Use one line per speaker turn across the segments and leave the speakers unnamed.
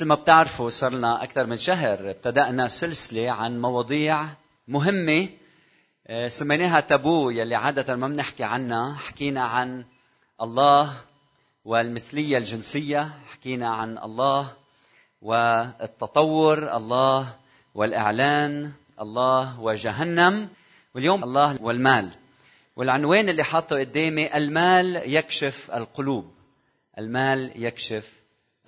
مثل ما بتعرفوا صار لنا أكثر من شهر ابتدأنا سلسلة عن مواضيع مهمة آه، سميناها تابو يلي عادة ما بنحكي عنها. حكينا عن الله والمثلية الجنسية حكينا عن الله والتطور الله والإعلان الله وجهنم واليوم الله والمال. والعنوان اللي حاطه قدامي المال يكشف القلوب. المال يكشف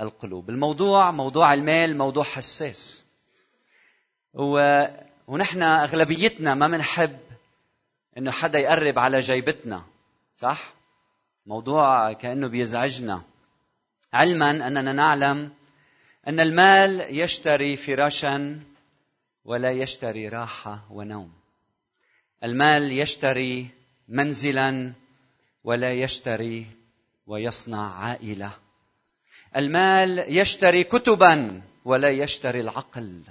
القلوب. الموضوع موضوع المال موضوع حساس. و... ونحن أغلبيتنا ما بنحب إنه حدا يقرب على جيبتنا صح؟ موضوع كأنه بيزعجنا. علما أننا نعلم أن المال يشتري فراشا ولا يشتري راحة ونوم. المال يشتري منزلا ولا يشتري ويصنع عائلة. المال يشتري كتبا ولا يشتري العقل.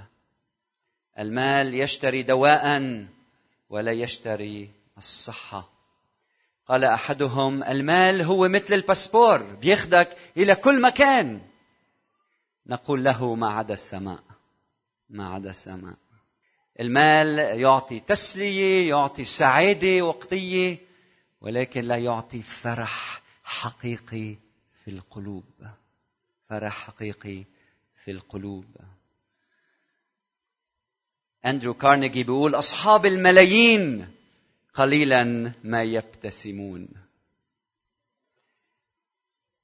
المال يشتري دواء ولا يشتري الصحة. قال أحدهم المال هو مثل الباسبور بياخدك إلى كل مكان. نقول له ما عدا السماء ما عدا السماء. المال يعطي تسلية يعطي سعادة وقتية ولكن لا يعطي فرح حقيقي في القلوب. فرح حقيقي في القلوب. اندرو كارنيجي بيقول أصحاب الملايين قليلا ما يبتسمون.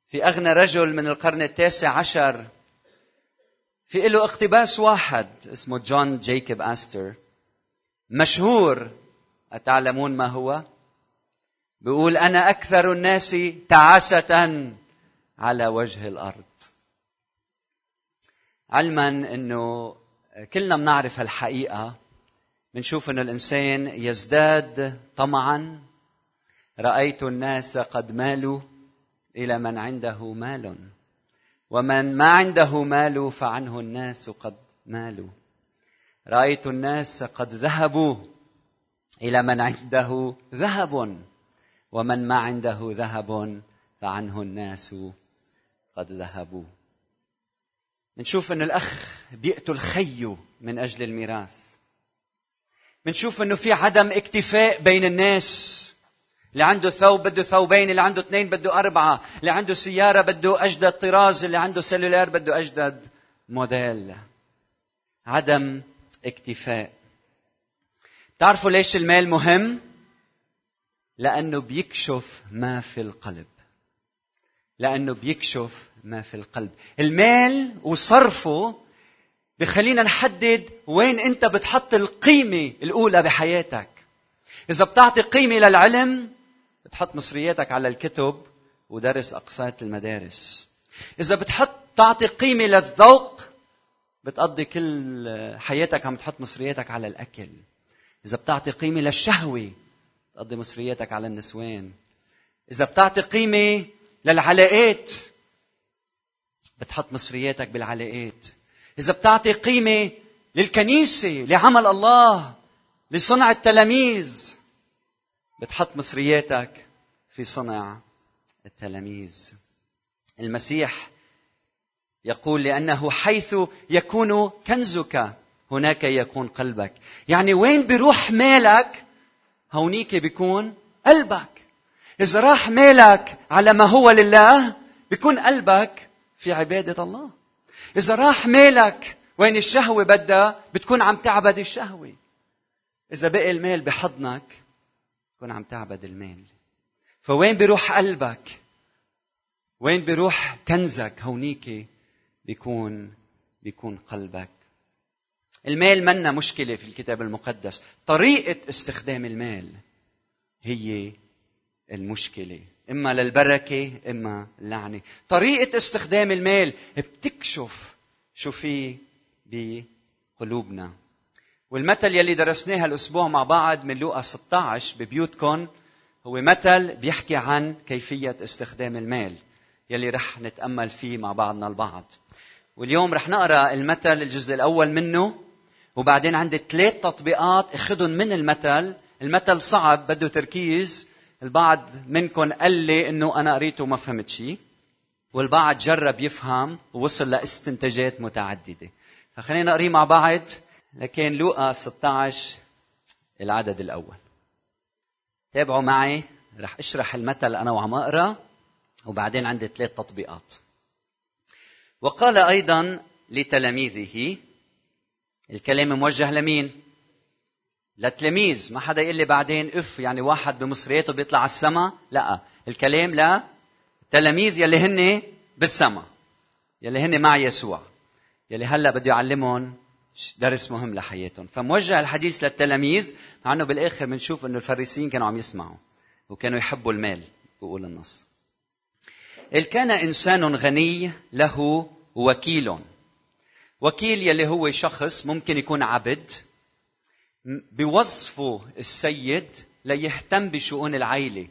في أغنى رجل من القرن التاسع عشر في له اقتباس واحد اسمه جون جيكوب أستر مشهور أتعلمون ما هو؟ بيقول أنا أكثر الناس تعاسة على وجه الأرض. علما أنه كلنا بنعرف هالحقيقة بنشوف أنه الإنسان يزداد طمعا. رأيت الناس قد مالوا إلى من عنده مال. ومن ما عنده مال فعنه الناس قد مالوا. رأيت الناس قد ذهبوا إلى من عنده ذهب. ومن ما عنده ذهب فعنه الناس قد ذهبوا. بنشوف ان الأخ بيقتل خيه من أجل الميراث. بنشوف إنه في عدم اكتفاء بين الناس. اللي عنده ثوب بده ثوبين اللي عنده اثنين بده أربعة اللي عنده سيارة بده أجدد طراز اللي عنده سيلولار بده أجدد موديل. عدم اكتفاء. تعرفوا ليش المال مهم؟ لأنه بيكشف ما في القلب. لأنه بيكشف ما في القلب. المال وصرفه بخلينا نحدد وين انت بتحط القيمة الأولى بحياتك. إذا بتعطي قيمة للعلم بتحط مصرياتك على الكتب ودرس أقساط المدارس. إذا بتحط تعطي قيمة للذوق بتقضي كل حياتك عم تحط مصرياتك على الأكل. إذا بتعطي قيمة للشهوة بتقضي مصرياتك على النسوان. إذا بتعطي قيمة للعلاقات بتحط مصرياتك بالعلاقات. إذا بتعطي قيمة للكنيسة لعمل الله لصنع التلاميذ بتحط مصرياتك في صنع التلاميذ. المسيح يقول لأنه حيث يكون كنزك هناك يكون قلبك. يعني وين بيروح مالك؟ هونيك بيكون قلبك. إذا راح مالك على ما هو لله بيكون قلبك في عبادة الله. إذا راح مالك وين الشهوة بدها؟ بتكون عم تعبد الشهوة. إذا بقي المال بحضنك تكون عم تعبد المال. فوين بيروح قلبك؟ وين بيروح كنزك؟ هونيك بيكون بيكون قلبك. المال منا مشكلة في الكتاب المقدس. طريقة استخدام المال هي المشكلة. إما للبركة إما اللعنه طريقة استخدام المال بتكشف شو في بقلوبنا. والمثل يلي درسناه الأسبوع مع بعض من لوقا 16 ببيوتكم هو مثل بيحكي عن كيفية استخدام المال يلي رح نتأمل فيه مع بعضنا البعض. واليوم رح نقرأ المثل الجزء الأول منه وبعدين عندي ثلاث تطبيقات اخذهم من المثل. المثل صعب بده تركيز البعض منكم قال لي إنه أنا قريته وما فهمت شيء والبعض جرب يفهم ووصل لاستنتاجات متعددة. فخلينا نقريه مع بعض لكن لوقا 16 العدد الأول. تابعوا معي رح أشرح المثل أنا وعم أقرأ وبعدين عندي ثلاث تطبيقات. وقال أيضا لتلاميذه الكلام موجه لمين؟ للتلاميذ ما حدا يقول لي بعدين اف يعني واحد بمصرياته بيطلع على السماء لا. الكلام لا. تلاميذ يلي هن بالسماء يلي هن مع يسوع. يلي هلا بده يعلمهم درس مهم لحياتهم. فموجه الحديث للتلاميذ مع إنه بالآخر بنشوف إنه الفريسيين كانوا عم يسمعوا وكانوا يحبوا المال بقول النص. كان إنسان غني له وكيل. وكيل يلي هو شخص ممكن يكون عبد بوظفه السيد ليهتم بشؤون العائله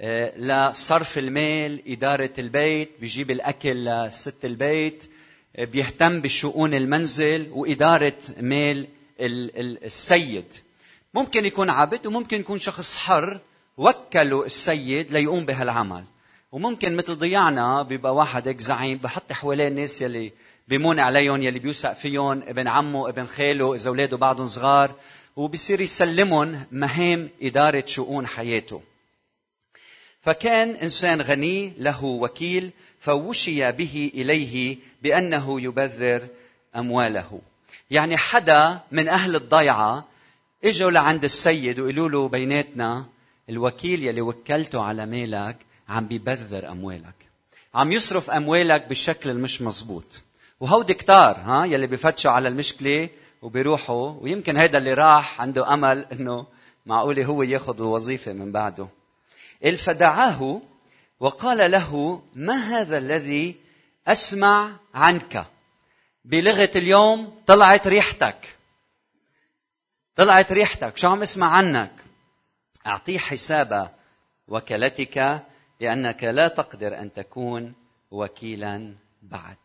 آه، لصرف المال إدارة البيت بيجيب الأكل لست البيت آه، بيهتم بشؤون المنزل وإدارة مال السيد. ممكن يكون عبد وممكن يكون شخص حر وكلوا السيد ليقوم بهالعمل. وممكن مثل ضيعنا بيبقى واحد هيك زعيم بحط حواليه الناس يلي بيمون عليهم يلي بيوثق فيهم ابن عمه ابن خاله إذا أولاده بعضهم صغار وبصير يسلمهم مهام إدارة شؤون حياته. فكان إنسان غني له وكيل فوشي به إليه بأنه يبذر أمواله. يعني حدا من أهل الضيعة إجوا لعند السيد وقالوا له بيناتنا الوكيل يلي وكلته على مالك عم بيبذر أموالك. عم يصرف أموالك بالشكل المش مزبوط. وهودي كتار ها يلي بفتشوا على المشكلة وبيروحوا ويمكن هيدا اللي راح عنده أمل إنه معقولة هو ياخذ الوظيفه من بعده. فدعاه وقال له ما هذا الذي أسمع عنك؟ بلغة اليوم طلعت ريحتك. طلعت ريحتك شو عم اسمع عنك؟ اعطيه حساب وكالتك لأنك لا تقدر أن تكون وكيلا بعد.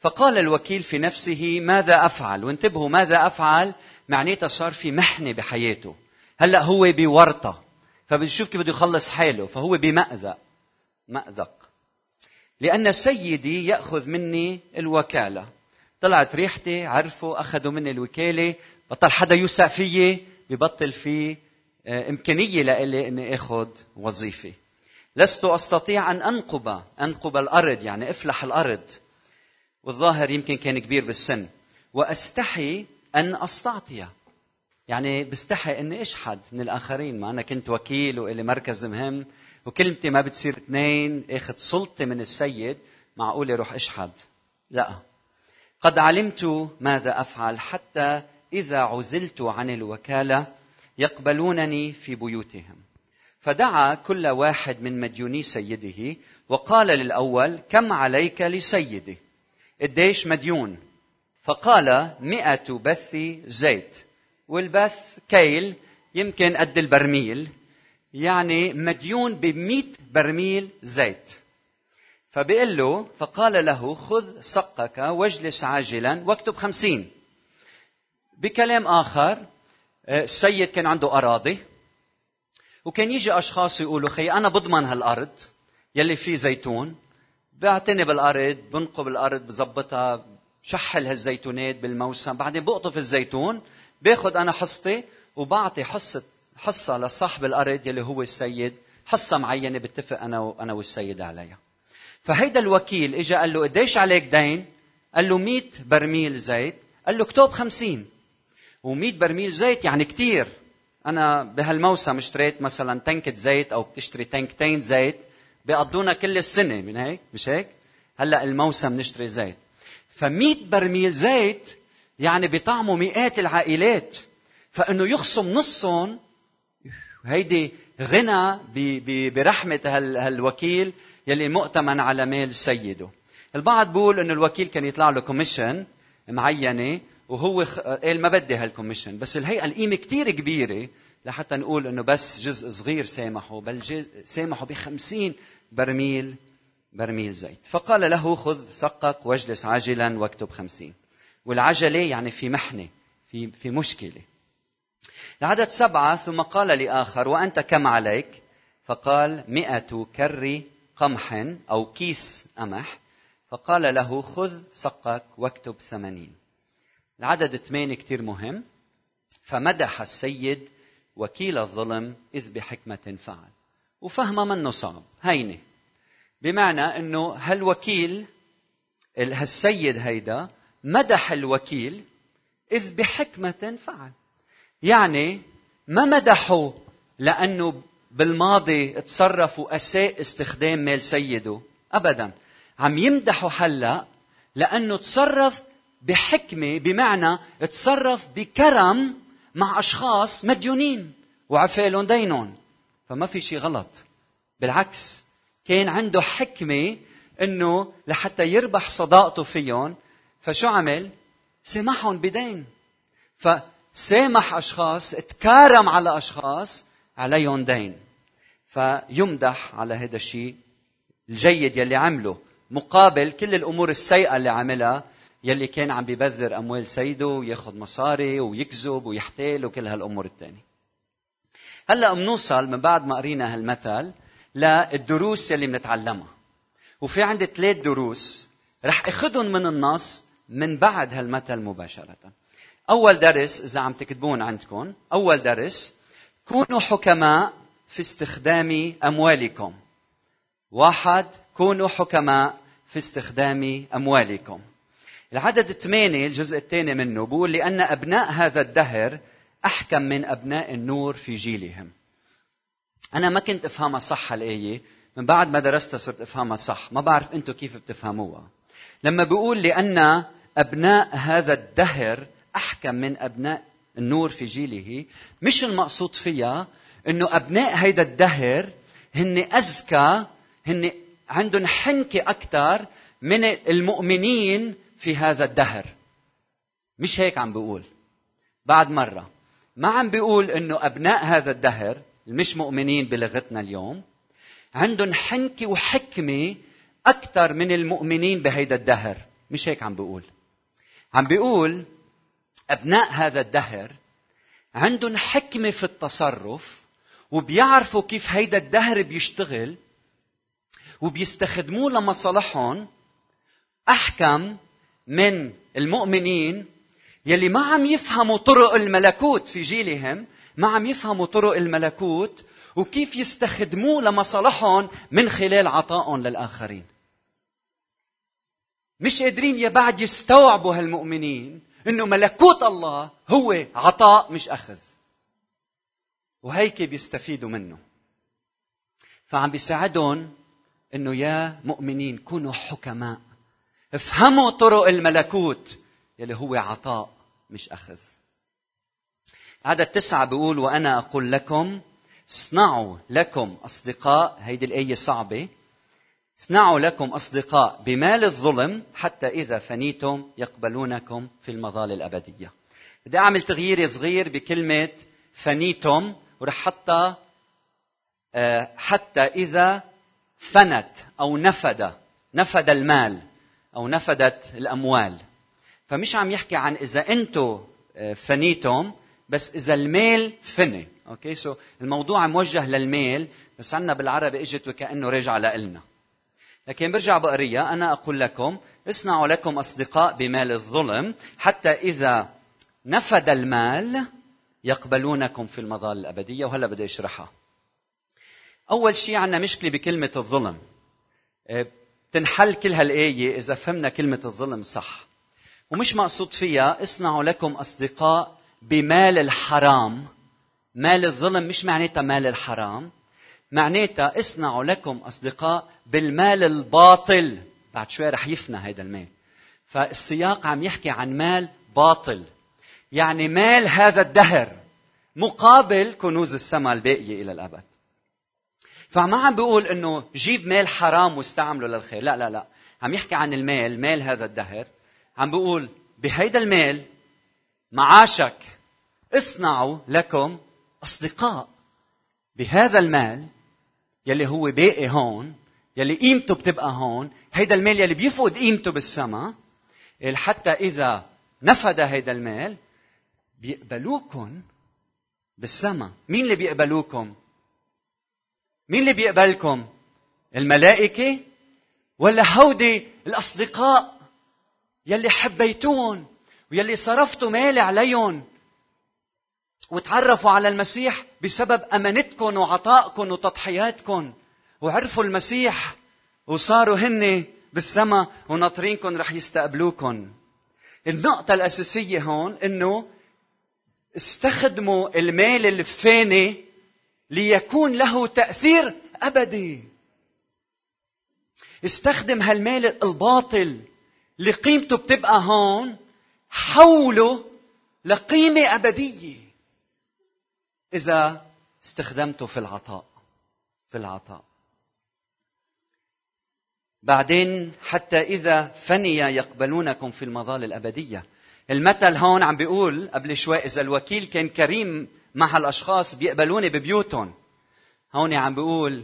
فقال الوكيل في نفسه ماذا أفعل؟ وانتبهوا ماذا أفعل؟ معناتها صار في محنة بحياته. هلأ هو بورطة فبشوف كيف بده يخلص حاله فهو بمأزق مأزق لأن سيدي يأخذ مني الوكالة. طلعت ريحتي عرفوا أخذوا مني الوكالة. بطل حدا يوثق فيي ببطل في آه، إمكانية لإلي أني أخذ وظيفة. لست أستطيع أن أنقب أنقب الأرض يعني أفلح الأرض. والظاهر يمكن كان كبير بالسن. وأستحي أن أستعطي يعني بستحي اني أشحد من الآخرين. ما أنا كنت وكيل وإلي مركز مهم وكلمتي ما بتصير اثنين. أخذ سلطة من السيد. معقول روح أشحد؟ لا. قد علمت ماذا أفعل حتى إذا عزلت عن الوكالة يقبلونني في بيوتهم. فدعا كل واحد من مديوني سيده وقال للأول كم عليك لسيدي قديش مديون. فقال مئة بث زيت والبث كيل يمكن قد البرميل. يعني مديون ب برميل زيت. فبيقول له فقال له خذ سقك واجلس عاجلا واكتب خمسين. بكلام آخر آه، السيد كان عنده أراضي وكان يجي أشخاص يقولوا خي أنا بضمن هالأرض يلي فيه زيتون. بعتني بالأرض بنقب الأرض بظبطها شحل هالزيتونات بالموسم بعدين بقطف الزيتون باخذ أنا حصتي وبعطي حصة حصة لصاحب الأرض يلي هو السيد حصة معينة بتفق أنا وأنا والسيد عليها. فهيدا الوكيل اجى قال له قديش عليك دين؟ قال له 100 برميل زيت. قال له اكتب 50 و100 برميل زيت يعني كثير أنا بهالموسم اشتريت مثلا تنكة زيت أو بتشتري تنكتين زيت. بيقضونا كل السنة من هيك؟ مش هيك؟ هلأ الموسم نشتري زيت. ف100 برميل زيت يعني بيطعموا مئات العائلات. فإنه يخصم نصهم هيدي غنى برحمة هالوكيل يلي مؤتمن على مال سيده. البعض بيقول إنه الوكيل كان يطلع له commission معينة وهو قال ما بدي هال commission. بس الهيئة القيمة كثير كبيرة لحتى نقول إنه بس جزء صغير سامحوا بل سامحوا ب برميل برميل زيت. فقال له خذ صكك واجلس عاجلا واكتب خمسين. والعجلة يعني في محنة في في مشكلة. العدد سبعة ثم قال لآخر وأنت كم عليك؟ فقال مئة كر قمح أو كيس قمح. فقال له خذ سقك واكتب ثمانين. العدد ثمانية كتير مهم. فمدح السيد وكيل الظلم إذ بحكمة فعل. وفهمها منه صعب هينة بمعنى أنه هالوكيل هالسيد هيدا مدح الوكيل إذ بحكمة فعل. يعني ما مدحه لأنه بالماضي تصرف وأساء استخدام مال سيده. أبدا. عم يمدحه هلأ لأنه تصرف بحكمة بمعنى تصرف بكرم مع أشخاص مديونين. وعفالهم دينهم. فما في شيء غلط. بالعكس كان عنده حكمة إنه لحتى يربح صداقته فيهم فشو عمل؟ سامحهم بدين. فسامح أشخاص تكارم على أشخاص عليهم دين. فيمدح على هذا الشيء الجيد يلي عمله مقابل كل الأمور السيئة اللي عملها يلي كان عم بيبذر أموال سيده وياخذ مصاري ويكذب ويحتال وكل هالأمور الثانية هلا بنوصل من بعد ما قرينا هالمثل للدروس يلي بنتعلمها وفي عندي ثلاث دروس رح أخذهم من النص من بعد هالمثل مباشرة. أول درس إذا عم تكتبون عندكم أول درس كونوا حكماء في استخدام أموالكم. واحد كونوا حكماء في استخدام أموالكم. العدد الثمانية الجزء الثاني منه بقول لأن أبناء هذا الدهر أحكم من أبناء النور في جيلهم. أنا ما كنت أفهمها صح الآية. من بعد ما درستها صرت أفهمها صح. ما بعرف أنتم كيف بتفهموها. لما بقول لأن أبناء هذا الدهر أحكم من أبناء النور في جيله مش المقصود فيها إنه أبناء هيدا الدهر هن اذكى هن عندهم حنكة أكثر من المؤمنين في هذا الدهر. مش هيك عم بقول. بعد مرة. ما عم بيقول إنه أبناء هذا الدهر المش مؤمنين بلغتنا اليوم عندهم حنكة وحكمة أكثر من المؤمنين بهيدا الدهر. مش هيك عم بقول عم بيقول أبناء هذا الدهر عندهم حكمة في التصرف وبيعرفوا كيف هيدا الدهر بيشتغل وبيستخدموه لمصالحهم. أحكم من المؤمنين يلي ما عم يفهموا طرق الملكوت في جيلهم ما عم يفهموا طرق الملكوت وكيف يستخدموه لمصالحهم من خلال عطائهم للآخرين. مش قادرين يا بعد يستوعبوا هالمؤمنين إنه ملكوت الله هو عطاء مش أخذ. وهيك بيستفيدوا منه. فعم بيساعدهم إنه يا مؤمنين كونوا حكماء افهموا طرق الملكوت يلي هو عطاء مش أخذ. عدد تسعة بيقول وأنا أقول لكم اصنعوا لكم أصدقاء. هيدي الآية صعبة. اصنعوا لكم أصدقاء بمال الظلم حتى إذا فنيتم يقبلونكم في المظال الأبدية. بدي أعمل تغيير صغير بكلمة فنيتم ورح حطها آه، حتى إذا فنت أو نفد نفد المال أو نفدت الأموال. فمش عم يحكي عن إذا أنتم آه، فنيتم بس إذا المال فني. Okay? So الموضوع موجه للمال بس عنا بالعربي إجت وكأنه راجع لنا لكن برجع بقريها أنا أقول لكم اصنعوا لكم أصدقاء بمال الظلم حتى إذا نفد المال يقبلونكم في المظال الأبدية. وهلا بدي أشرحها. أول شيء عندنا مشكلة بكلمة الظلم. آه، تنحل كل هالآية إذا فهمنا كلمة الظلم صح. ومش مقصود فيها اصنعوا لكم أصدقاء بمال الحرام. مال الظلم مش معناتها مال الحرام. معناتها اصنعوا لكم أصدقاء بالمال الباطل. بعد شوي رح يفنى هذا المال. فالسياق عم يحكي عن مال باطل. يعني مال هذا الدهر مقابل كنوز السماء الباقية إلى الأبد. فما عم بيقول إنه جيب مال حرام واستعمله للخير. لا لا لا. عم يحكي عن المال مال هذا الدهر. عم بيقول بهيدا المال معاشك اصنعوا لكم أصدقاء. بهذا المال يلي هو باقي هون يلي قيمته بتبقى هون هيدا المال يلي بيفقد قيمته بالسماء حتى إذا نفد هيدا المال بيقبلوكم بالسماء مين اللي بيقبلوكم؟ مين اللي بيقبلكم؟ الملائكة ولا هودي الأصدقاء؟ يلي حبيتوهم ويلي صرفتوا مال عليهم وتعرفوا على المسيح بسبب امانتكم وعطائكم وتضحياتكم وعرفوا المسيح وصاروا هن بالسماء وناطرينكم رح يستقبلوكم النقطة الأساسية هون إنه استخدموا المال الفاني ليكون له تأثير أبدي. استخدم هالمال الباطل اللي قيمته بتبقى هون حوله لقيمة أبدية. إذا استخدمته في العطاء في العطاء. بعدين حتى إذا فني يقبلونكم في المظال الأبدية. المثل هون عم بيقول قبل شوي إذا الوكيل كان كريم مع الأشخاص بيقبلوني ببيوتهم. هون عم بيقول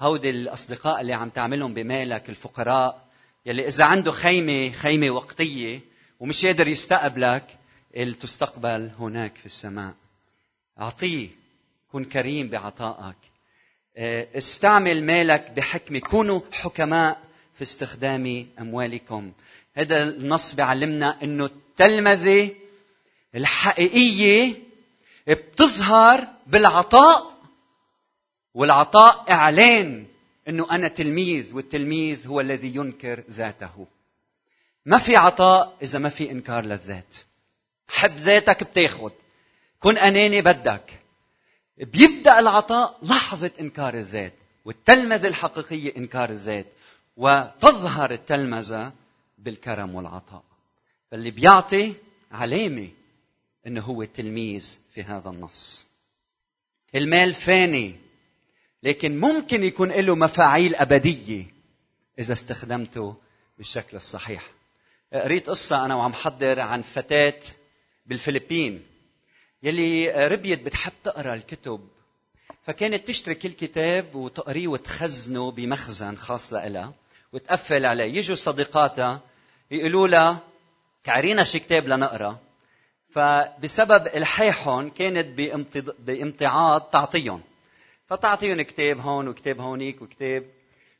هودي الأصدقاء اللي عم تعملهم بمالك الفقراء يلي إذا عنده خيمة خيمة وقتية ومش قادر يستقبلك تستقبل هناك في السماء. أعطيه كن كريم بعطائك. آه، استعمل مالك بحكمة. كونوا حكماء في استخدام أموالكم. هذا النص بيعلمنا أنه التلمذة الحقيقية بتظهر بالعطاء والعطاء إعلان. أنه أنا تلميذ والتلميذ هو الذي ينكر ذاته. ما في عطاء إذا ما في إنكار للذات. حب ذاتك بتاخد. كن أناني بدك. بيبدأ العطاء لحظة إنكار الذات والتلمذة الحقيقية إنكار الذات وتظهر التلمذة بالكرم والعطاء. فاللي بيعطي علامة إنه هو تلميذ في هذا النص. المال فاني. لكن ممكن يكون له مفاعيل أبدية إذا استخدمته بالشكل الصحيح. قريت قصة أنا وعم حضر عن فتاة بالفلبين يلي ربيت بتحب تقرأ الكتب فكانت تشتري كل كتاب وتقريه وتخزنه بمخزن خاص لها وتقفل عليه. يجوا صديقاتها يقولوا لها كعرينا شي كتاب لنقرأ. فبسبب إلحاحهم كانت بامتعاض تعطيهم. فتعطيهم كتاب هون وكتاب هونيك وكتاب.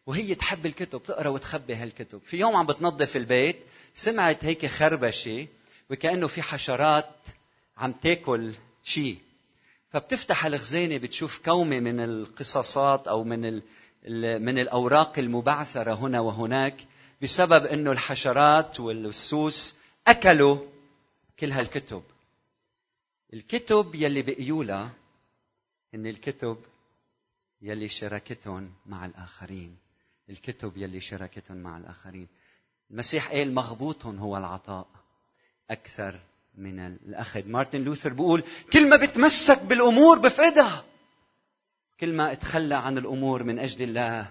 وهي تحب الكتب تقرأ وتخبي هالكتب. في يوم عم بتنظف البيت سمعت هيك خربشة وكأنه في حشرات عم تاكل شيء فبتفتح الخزانة بتشوف كومة من القصصات أو من ال من الأوراق المبعثرة هنا وهناك بسبب إنه الحشرات والسوس أكلوا كل هالكتب. الكتب يلي بقيولها هن الكتب يلي شاركتهم مع الآخرين. الكتب يلي شاركتهم مع الآخرين. المسيح قال مغبوط هو العطاء أكثر من الأخذ. مارتن لوثر بيقول كل ما بتمسك بالأمور بفقدها كل ما اتخلى عن الأمور من أجل الله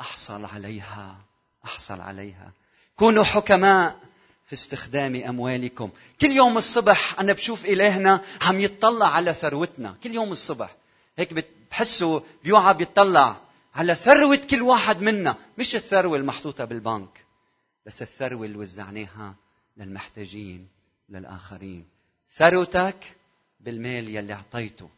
أحصل عليها أحصل عليها. كونوا حكماء في استخدام أموالكم. كل يوم الصبح أنا بشوف إلهنا عم يطلع على ثروتنا. كل يوم الصبح. هيك بحسه بيوعى بيطلع على ثروة كل واحد منا. مش الثروة المحطوطة بالبنك بس الثروة اللي وزعناها للمحتاجين للآخرين. ثروتك بالمال يلي أعطيته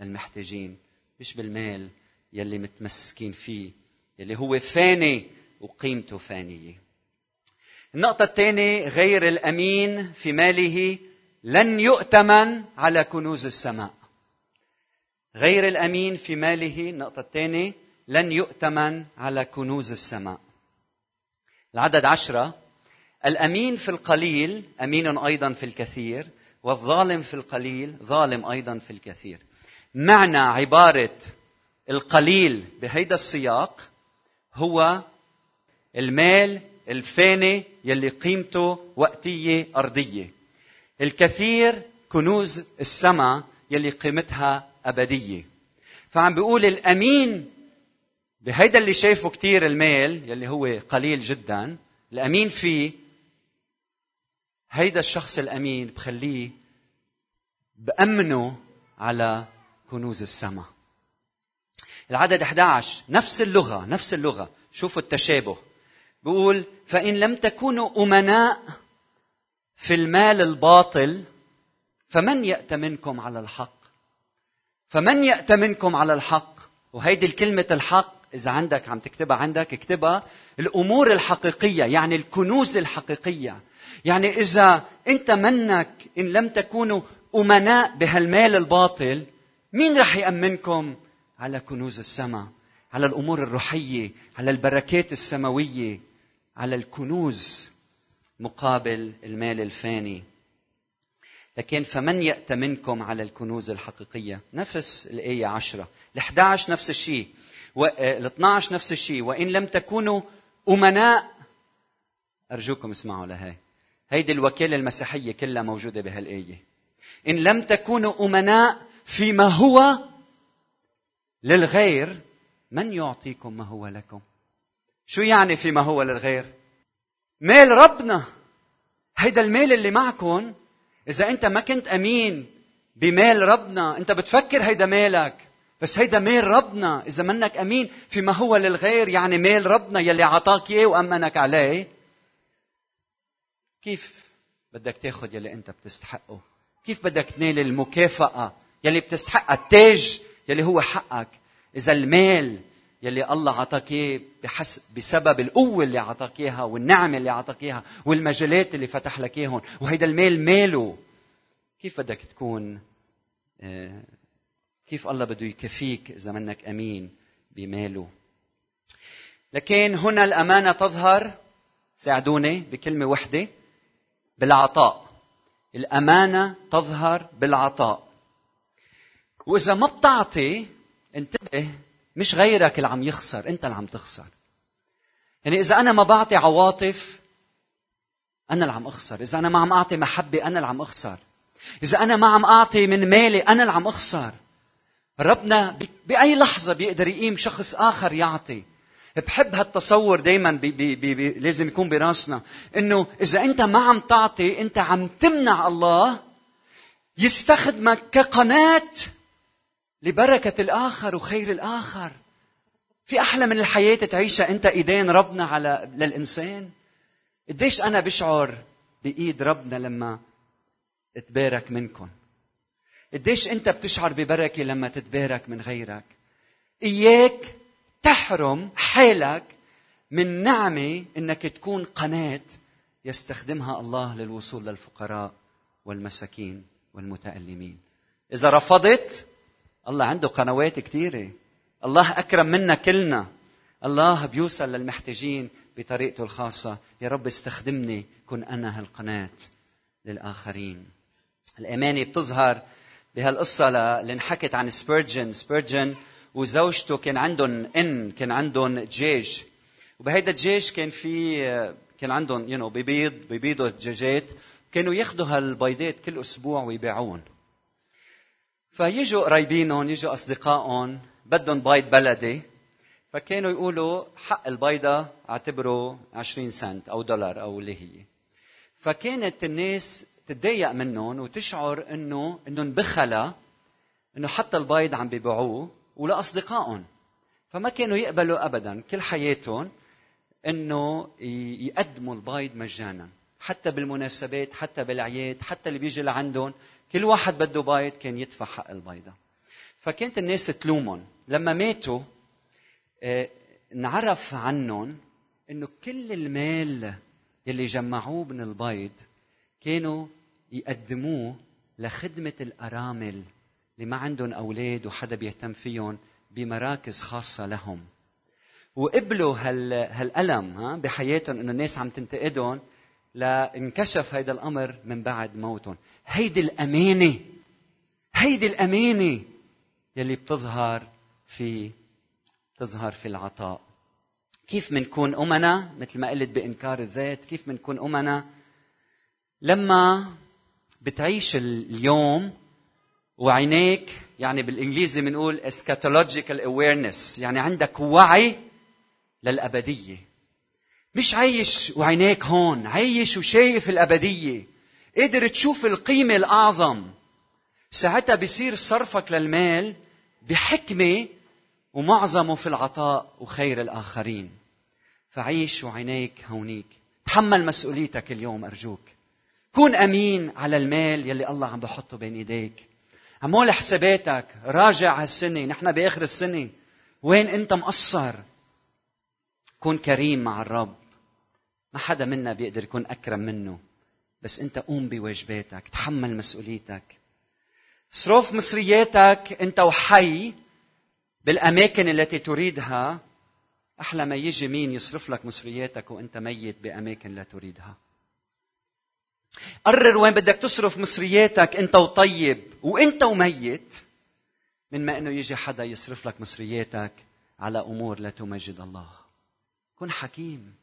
للمحتاجين مش بالمال يلي متمسكين فيه يلي هو فاني وقيمته فانية. النقطة الثانية غير الأمين في ماله لن يؤتمن على كنوز السماء. غير الأمين في ماله. النقطة الثانية لن يؤتمن على كنوز السماء. العدد عشرة الأمين في القليل أمين أيضا في الكثير والظالم في القليل ظالم أيضا في الكثير. معنى عبارة القليل بهيدا السياق هو المال الفاني يلي قيمته وقتية أرضية. الكثير كنوز السماء يلي قيمتها أبدية. فعم بيقول الأمين بهيدا اللي شايفه كتير المال يلي هو قليل جدا الأمين فيه هيدا الشخص الأمين بخليه بأمنه على كنوز السماء العدد 11 نفس اللغة نفس اللغة. شوفوا التشابه. بيقول فإن لم تكونوا أمناء في المال الباطل فمن يأتمنكم على الحق؟ فمن يأتمنكم على الحق؟ وهيدي الكلمة الحق إذا عندك عم تكتبها عندك اكتبها. الأمور الحقيقية يعني الكنوز الحقيقية. يعني إذا أنت منك إن لم تكونوا أمناء بهالمال الباطل مين رح يامنكم على كنوز السماء على الأمور الروحية على البركات السماوية على الكنوز مقابل المال الفاني. لكن فمن يأتمنكم على الكنوز الحقيقية؟ نفس الآية عشرة. ال11 نفس الشيء. وال12 نفس الشيء. وإن لم تكونوا أمناء أرجوكم اسمعوا لهي هيدي الوكالة المسيحية كلها موجودة بهالآية. إن لم تكونوا أمناء فيما هو للغير من يعطيكم ما هو لكم؟ شو يعني فيما هو للغير؟ مال ربنا. هيدا المال اللي معكم إذا أنت ما كنت أمين بمال ربنا أنت بتفكر هيدا مالك. بس هيدا مال ربنا إذا منك أمين فيما هو للغير يعني مال ربنا يلي عطاك إياه وأمنك عليه. كيف بدك تاخذ يلي أنت بتستحقه؟ كيف بدك تنال المكافأة يلي بتستحقها التاج يلي هو حقك؟ إذا المال يلي الله عطاك اياه بحسب بسبب القوة اللي عطاك اياها والنعمه اللي عطاك اياها والمجالات اللي فتح لك اياهم وهيدا المال ماله؟ كيف بدك تكون آه، كيف الله بده يكفيك إذا منك أمين بماله؟ لكن هنا الأمانة تظهر ساعدوني بكلمة وحدة بالعطاء. الأمانة تظهر بالعطاء. وإذا ما بتعطي انتبه مش غيرك اللي عم يخسر انت اللي عم تخسر. يعني إذا أنا ما بعطي عواطف أنا اللي عم أخسر. إذا أنا ما عم أعطي محبة أنا اللي عم أخسر. إذا أنا ما عم أعطي من مالي أنا اللي عم أخسر. ربنا بأي لحظة بيقدر يقيم شخص آخر يعطي. بحب هالتصور بي لازم يكون براسنا. إنه إذا أنت ما عم تعطي أنت عم تمنع الله يستخدمك كقناة لبركة الآخر وخير الآخر. في أحلى من الحياة تعيشها أنت إيدين ربنا على للإنسان. قديش أنا بشعر بإيد ربنا لما اتبارك منكم؟ قديش أنت بتشعر ببركة لما تتبارك من غيرك؟ إياك تحرم حالك من نعمة إنك تكون قناة يستخدمها الله للوصول للفقراء والمساكين والمتألمين. إذا رفضت الله عنده قنوات كثيرة الله أكرم منا كلنا. الله بيوصل للمحتاجين بطريقته الخاصة. يا رب استخدمني كن أنا هالقناة للآخرين. الأمانة بتظهر بهالقصة اللي انحكت عن سبيرجن. سبيرجن وزوجته كان عندهم إن كان عندهم دجاج وبهيدا الدجاج كان في كان عندهم you you know, ببيض ببيضوا الدجاجات. كانوا ياخذوا هالبيضات كل أسبوع ويبيعوهم فيجوا قرايبينهم يجوا أصدقائهم بدهم بيض بلدي فكانوا يقولوا حق البيضة اعتبره 20 سنت أو دولار أو اللي هي. فكانت الناس تتضايق منهم وتشعر إنه إنهم بخلة إنه حتى البيض عم بيبيعوه ولأصدقائهم. فما كانوا يقبلوا ابدا كل حياتهم إنه يقدموا البيض مجانا حتى بالمناسبات حتى بالأعياد حتى اللي بيجي لعندهم. كل واحد بده بيض كان يدفع حق البيضة. فكانت الناس تلومهم. لما ماتوا آه، انعرف عنهم إنه كل المال يلي جمعوه من البيض كانوا يقدموه لخدمة الأرامل اللي ما عندهم أولاد وحدا بيهتم فيهم بمراكز خاصة لهم. وقبلوا هال هالألم ها بحياتهم إنه الناس عم تنتقدهم لانكشف هذا الأمر من بعد موتهم. هيدي الأمانة هيدي الأمانة يلي بتظهر في تظهر في العطاء. كيف منكون أمنا؟ مثل ما قلت بإنكار الذات كيف منكون أمنا؟ لما بتعيش اليوم وعينيك يعني بالإنجليزي بنقول eschatological awareness يعني عندك وعي للأبدية. مش عايش وعينيك هون عايش وشايف الأبدية. قدر تشوف القيمة الأعظم. ساعتها بيصير صرفك للمال بحكمة ومعظمه في العطاء وخير الآخرين. فعيش وعينيك هونيك. تحمل مسؤوليتك اليوم أرجوك. كون أمين على المال يلي الله عم بحطه بين إيديك. عمول حساباتك. راجع هالسنة. نحن بآخر السنة. وين أنت مقصر؟ كن كريم مع الرب. ما حدا منا بيقدر يكون أكرم منه. بس انت قوم بواجباتك تحمل مسؤوليتك. صرف مصرياتك انت وحي بالأماكن التي تريدها. أحلى ما يجي مين يصرف لك مصرياتك وأنت ميت بأماكن لا تريدها. قرر وين بدك تصرف مصرياتك انت وطيب وانت وميت من ما إنه يجي حدا يصرف لك مصرياتك على أمور لا تمجد الله. كن حكيم.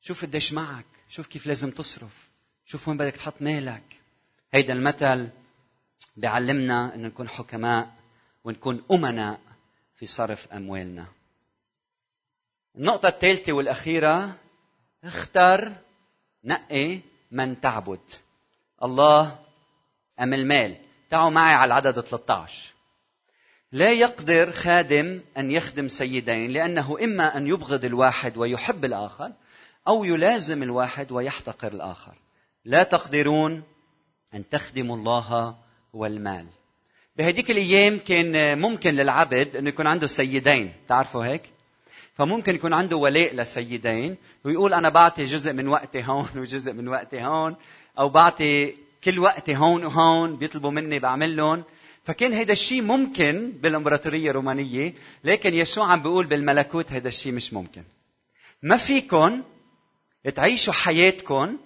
شوف قديش معك. شوف كيف لازم تصرف. شوف وين بدك تحط مالك. هيدا المثل بيعلمنا ان نكون حكماء ونكون أمناء في صرف أموالنا. النقطة الثالثة والأخيرة اختر نقي من تعبد. الله أم المال؟ تعوا معي على العدد 13 لا يقدر خادم أن يخدم سيدين لأنه إما أن يبغض الواحد ويحب الآخر أو يلازم الواحد ويحتقر الآخر. لا تقدرون أن تخدموا الله والمال. بهديك الأيام كان ممكن للعبد أنه يكون عنده سيدين. تعرفوا هيك؟ فممكن يكون عنده ولاء لسيدين ويقول أنا بعطي جزء من وقتي هون وجزء من وقتي هون أو بعطي كل وقتي هون وهون بيطلبوا مني بعمل لهم. فكان هيدا الشيء ممكن بالإمبراطورية الرومانية لكن يسوع عم بيقول بالملكوت هيدا الشيء مش ممكن. ما فيكم تعيشوا حياتكم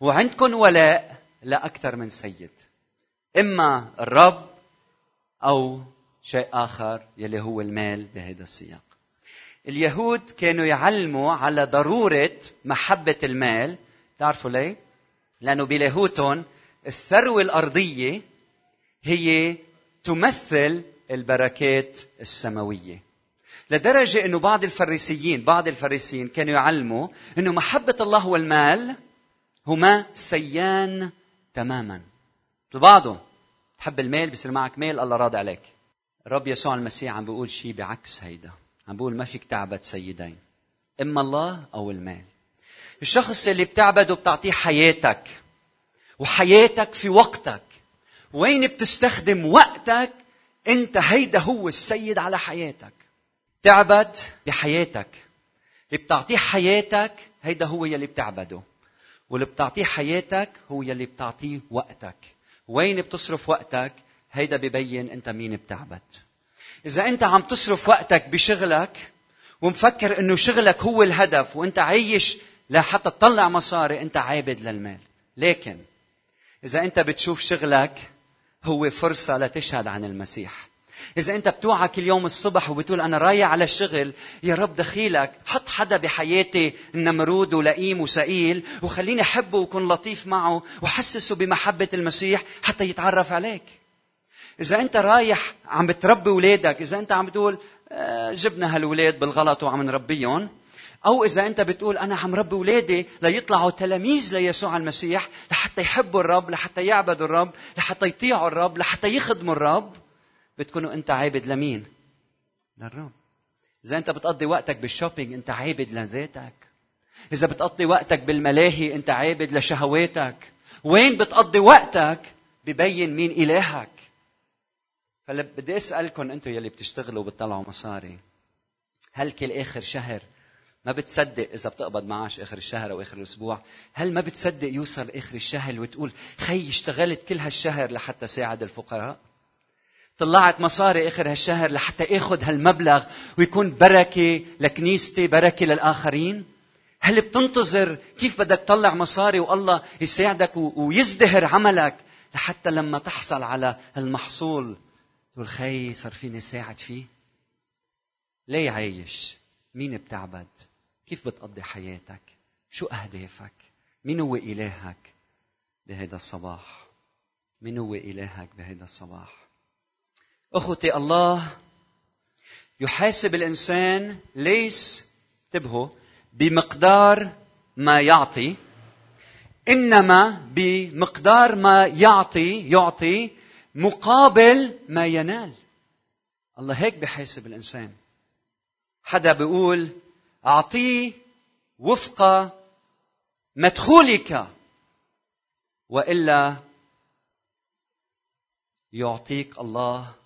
وعندكم ولاء لاكثر من سيد. إما الرب أو شيء آخر يلي هو المال بهذا السياق. اليهود كانوا يعلموا على ضرورة محبة المال. تعرفوا ليه؟ لأنه بلاهوتهم الثروة الأرضية هي تمثل البركات السماوية. لدرجة أنه بعض الفريسيين بعض الفريسيين كانوا يعلموا أنه محبة الله والمال هما سيان تماما. مثل بعضهم تحب المال؟ بصير معك مال الله راضي عليك. الرب يسوع المسيح عم بيقول شيء بعكس هيدا. عم بقول ما فيك تعبد سيدين إما الله أو المال. الشخص اللي بتعبده بتعطيه حياتك وحياتك في وقتك. وين بتستخدم وقتك؟ أنت هيدا هو السيد على حياتك. تعبد بحياتك. اللي بتعطيه حياتك هيدا هو يلي بتعبده. واللي بتعطيه حياتك هو يلي بتعطيه وقتك. وين بتصرف وقتك؟ هيدا ببين انت مين بتعبد. إذا أنت عم تصرف وقتك بشغلك ومفكر إنه شغلك هو الهدف وأنت عايش لحتى تطلع مصاري أنت عابد للمال. لكن إذا أنت بتشوف شغلك هو فرصة لتشهد عن المسيح. إذا أنت بتوعى كل يوم الصبح وبتقول أنا رايح على الشغل يا رب دخيلك حط حدا بحياتي نمرود ولئيم وسئيل وخليني أحبه وكون لطيف معه وحسسه بمحبة المسيح حتى يتعرف عليك. إذا أنت رايح عم بتربي اولادك إذا أنت عم بتقول آه، جبنا هالولاد بالغلط وعم نربيهم أو إذا أنت بتقول أنا عم ربي اولادي ليطلعوا تلاميذ ليسوع المسيح لحتى يحبوا الرب لحتى يعبدوا الرب لحتى يطيعوا الرب لحتى يخدموا الرب. بتكونوا انت عابد لمين؟ للرب. إذا انت بتقضي وقتك بالشوبينج انت عابد لذاتك. إذا بتقضي وقتك بالملاهي انت عابد لشهواتك. وين بتقضي وقتك؟ ببين مين إلهك. هلا بدي أسألكم أنتم يلي بتشتغلوا وبتطلعوا مصاري هل كل آخر شهر ما بتصدق إذا بتقبض معاش آخر الشهر أو آخر الأسبوع؟ هل ما بتصدق يوصل آخر الشهر وتقول خي اشتغلت كل هالشهر لحتى ساعد الفقراء طلعت مصاري آخر هالشهر لحتى آخذ هالمبلغ ويكون بركة لكنيستي بركة للآخرين؟ هل بتنتظر كيف بدك تطلع مصاري والله يساعدك ويزدهر عملك لحتى لما تحصل على هالمحصول تقول خي صار فيني ساعد فيه؟ ليه عايش؟ مين بتعبد؟ كيف بتقضي حياتك؟ شو أهدافك؟ مين هو إلهك بهذا الصباح؟ مين هو إلهك بهذا الصباح؟ أخوتي الله يحاسب الإنسان ليس انتبهوا بمقدار ما يعطي إنما بمقدار ما يعطي يعطي مقابل ما ينال. الله هيك بحاسب الإنسان. حدا بيقول اعطيه وفق مدخولك وإلا يعطيك الله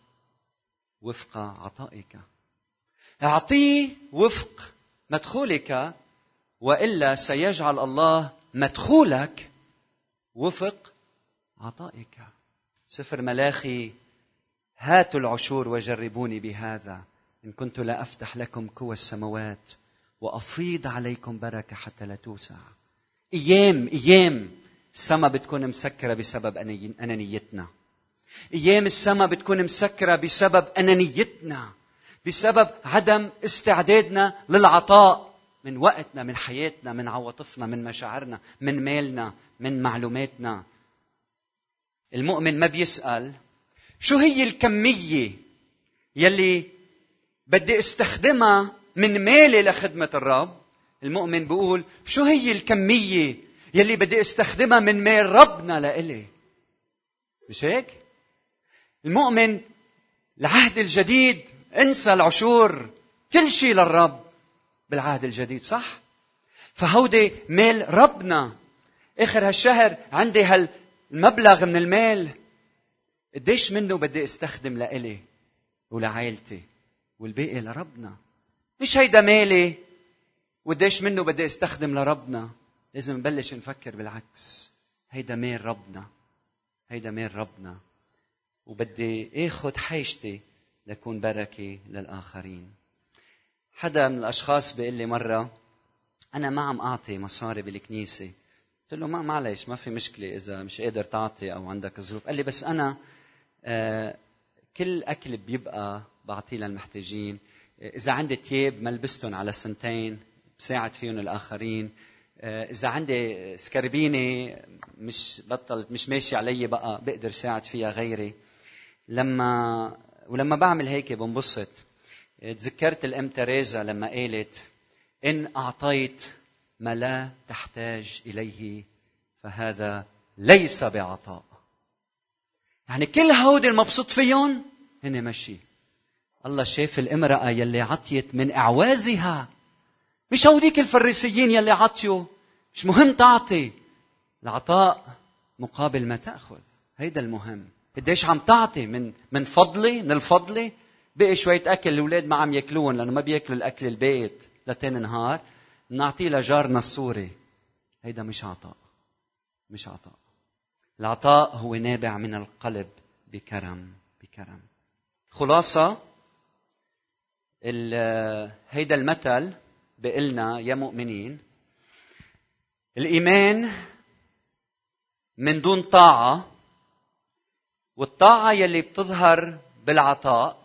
وفق عطائك. اعطيه وفق مدخولك وإلا سيجعل الله مدخولك وفق عطائك. سفر ملاخي هاتوا العشور وجربوني بهذا. إن كنت لا أفتح لكم قوى السماوات وأفيض عليكم بركة حتى لا توسع. إيام إيام السما بتكون مسكرة بسبب أنانيتنا. أيام السما بتكون مسكرة بسبب أنانيتنا بسبب عدم استعدادنا للعطاء من وقتنا من حياتنا من عواطفنا من مشاعرنا من مالنا من معلوماتنا. المؤمن ما بيسأل شو هي الكمية يلي بدي أستخدمها من مالي لخدمة الرب؟ المؤمن بيقول شو هي الكمية يلي بدي أستخدمها من مال ربنا لإلي؟ مش هيك؟ المؤمن العهد الجديد انسى العشور كل شيء للرب بالعهد الجديد صح؟ فهودي مال ربنا. آخر هالشهر عندي هالمبلغ من المال قديش منه بدي استخدم لإلي ولعائلتي والباقي لربنا؟ مش هيدا مالي وقديش منه بدي استخدم لربنا؟ لازم نبلش نفكر بالعكس. هيدا مال ربنا. هيدا مال ربنا. وبدي آخذ حاجتي لكون بركة للآخرين. حدا من الأشخاص بيقول لي مرة أنا ما عم أعطي مصاري بالكنيسة. قلت له ما معلش ما في مشكلة إذا مش قادر تعطي أو عندك ظروف. قال لي بس أنا آه كل أكل بيبقى بعطيه للمحتاجين. إذا عندي تياب ما لبستهم على سنتين بساعد فيهم الآخرين. آه، إذا عندي سكربينة مش بطلت مش ماشي علي بقى بقدر ساعد فيها غيري. لما ولما بعمل هيك بنبسط. تذكرت الأم تريزا لما قالت إن أعطيت ما لا تحتاج إليه فهذا ليس بعطاء. يعني كل هودي المبسوط فيهم هن مشي الله شاف الامرأة يلي عطيت من إعوازها. مش هوديك الفريسيين يلي عطيوا مش مهم تعطي. العطاء مقابل ما تأخذ. هيدا المهم. قديش عم تعطي من من فضلي من الفضلي؟ بقي شوية أكل الأولاد ما عم يأكلون لأنه ما بيأكلوا الأكل البيت لتاني نهار. نعطيه لجارنا السوري هيدا مش عطاء. مش عطاء. العطاء هو نابع من القلب بكرم بكرم. خلاصة هيدا المثل بقلنا يا مؤمنين. الإيمان من دون طاعة والطاعة يلي بتظهر بالعطاء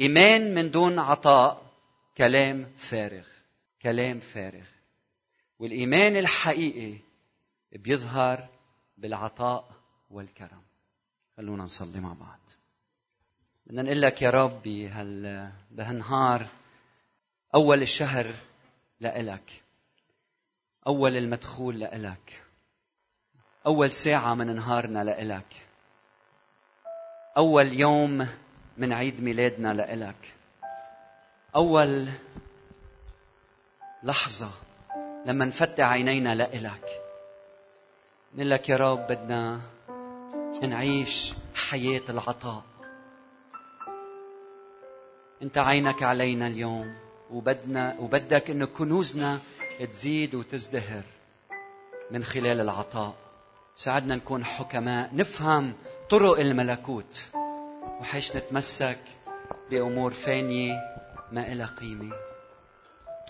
إيمان من دون عطاء كلام فارغ كلام فارغ. والإيمان الحقيقي بيظهر بالعطاء والكرم. خلونا نصلي مع بعض. بدنا نقول لك يا رب بهال بهالنهار أول الشهر لإلك أول المدخول لإلك أول ساعة من نهارنا لإلك. أول يوم من عيد ميلادنا لإلك. أول لحظة لما نفتح عينينا لإلك. نقول لك يا رب بدنا نعيش حياة العطاء. أنت عينك علينا اليوم وبدنا وبدك انه كنوزنا تزيد وتزدهر من خلال العطاء. ساعدنا نكون حكماء نفهم طرق الملكوت وحيش نتمسك بأمور فانية ما إلها قيمة.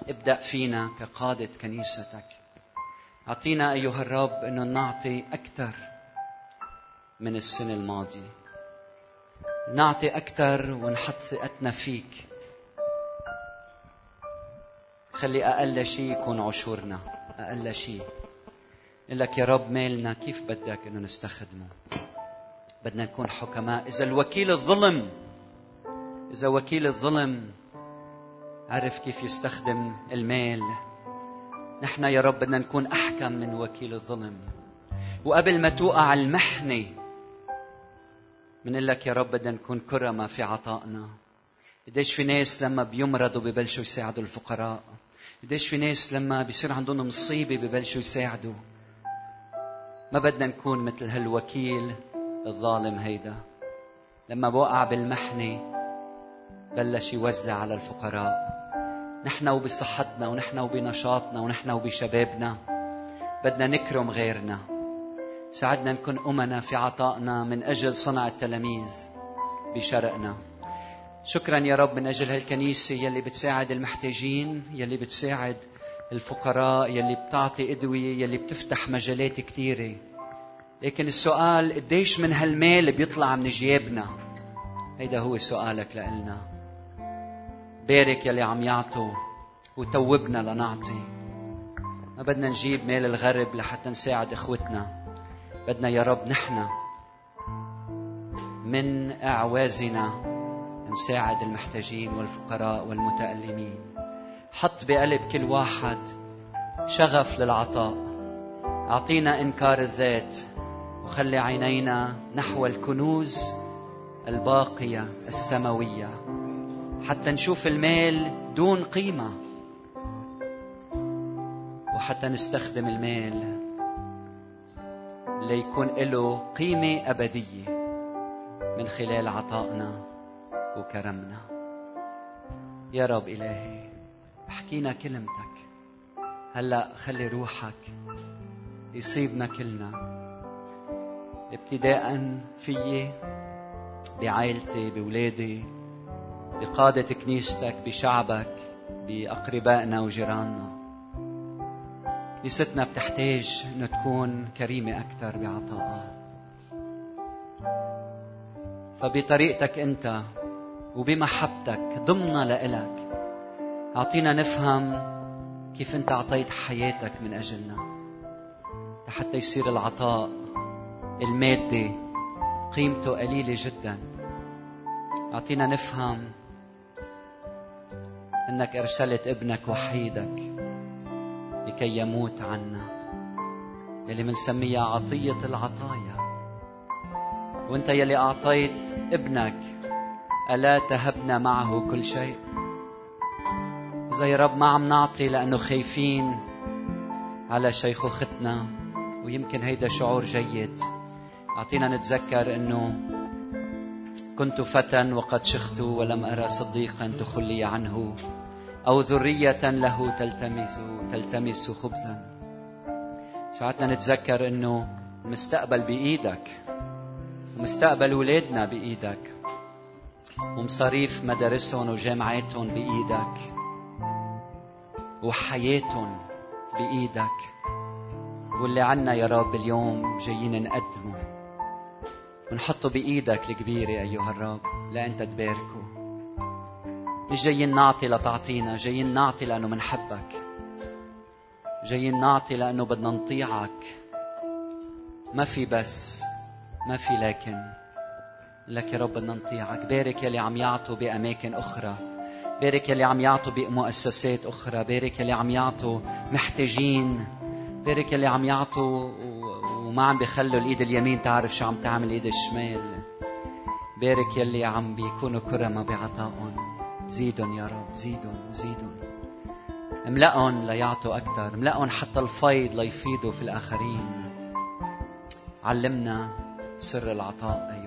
ابدأ فينا كقادة كنيستك. أعطينا أيها الرب أنه نعطي أكثر من السنة الماضية. نعطي أكثر ونحط ثقتنا فيك. خلي أقل شيء يكون عشورنا أقل شيء لك يا رب مالنا كيف بدك إنه نستخدمه؟ بدنا نكون حكماء. إذا الوكيل الظلم إذا وكيل الظلم عرف كيف يستخدم المال. نحن يا رب بدنا نكون أحكم من وكيل الظلم. وقبل ما توقع المحنة بنقول لك يا رب بدنا نكون كرمة في عطائنا. قديش في ناس لما بيمرضوا ببلشوا يساعدوا الفقراء. قديش في ناس لما بيصير عندهم مصيبة ببلشوا يساعدوا. ما بدنا نكون مثل هالوكيل. الظالم هيدا. لما بوقع بالمحنة بلش يوزع على الفقراء. نحن وبصحتنا ونحن وبنشاطنا ونحن وبشبابنا بدنا نكرم غيرنا. ساعدنا نكون أمنا في عطائنا من أجل صنع التلاميذ بشرقنا. شكرا يا رب من أجل هالكنيسة يلي بتساعد المحتاجين يلي بتساعد الفقراء يلي بتعطي أدوية يلي بتفتح مجالات كثيرة لكن السؤال قديش من هالمال بيطلع من جيابنا هيدا هو سؤالك لإلنا. بارك يلي عم يعطوا وتوبنا لنعطي. ما بدنا نجيب مال الغرب لحتى نساعد إخوتنا. بدنا يا رب نحن من أعوازنا نساعد المحتاجين والفقراء والمتألمين. حط بقلب كل واحد شغف للعطاء. أعطينا إنكار الذات. وخلي عينينا نحو الكنوز الباقية السماوية حتى نشوف المال دون قيمة وحتى نستخدم المال ليكون له قيمة أبدية من خلال عطائنا وكرمنا. يا رب إلهي احكينا كلمتك. هلأ خلي روحك يصيبنا كلنا. ابتداء فيي بعائلتي بولادي بقادة كنيستك بشعبك بأقربائنا وجيراننا. كنيستنا بتحتاج إنه تكون كريمة أكثر بعطائها فبطريقتك أنت وبمحبتك ضمنا لإلك أعطينا نفهم كيف أنت أعطيت حياتك من أجلنا حتى يصير العطاء المادي قيمته قليلة جدا. أعطينا نفهم أنك أرسلت ابنك وحيدك لكي يموت عنا يلي منسميها عطية العطايا. وأنت يلي أعطيت ابنك ألا تهبنا معه كل شيء؟ يا رب ما عم نعطي لأنه خايفين على شيخوختنا ويمكن هيدا شعور جيد. أعطينا نتذكر أنه كنت فتى وقد شخت ولم أرى صديقا تخلي عنه أو ذرية له تلتمس تلتمس خبزا. ساعتنا نتذكر أنه المستقبل بإيدك ومستقبل ولادنا بإيدك ومصاريف مدارسهم وجامعاتهم بإيدك وحياتهم بإيدك. واللي عنا يا رب اليوم جايين نقدمه. ونحطه بإيدك الكبيرة أيها الرب لأنت تباركه مش جايين نعطي لتعطينا جايين نعطي لأنه منحبك. جايين نعطي لأنه بدنا نطيعك. ما في بس ما في لكن. لك يا رب بدنا نطيعك. بارك يلي عم يعطوا بأماكن أخرى. بارك يلي عم يعطوا بمؤسسات أخرى. بارك يلي عم يعطوا محتاجين. بارك يلي عم يعطوا وما عم بيخلوا الإيد اليمين تعرف شو عم تعمل الإيد الشمال. بارك يلي عم بيكونوا كرمة بعطائهم. زيدهم يا رب زيدهم زيدهم املأهم ليعطوا أكثر املأهم حتى الفيض ليفيضوا في الآخرين. علمنا سر العطاء.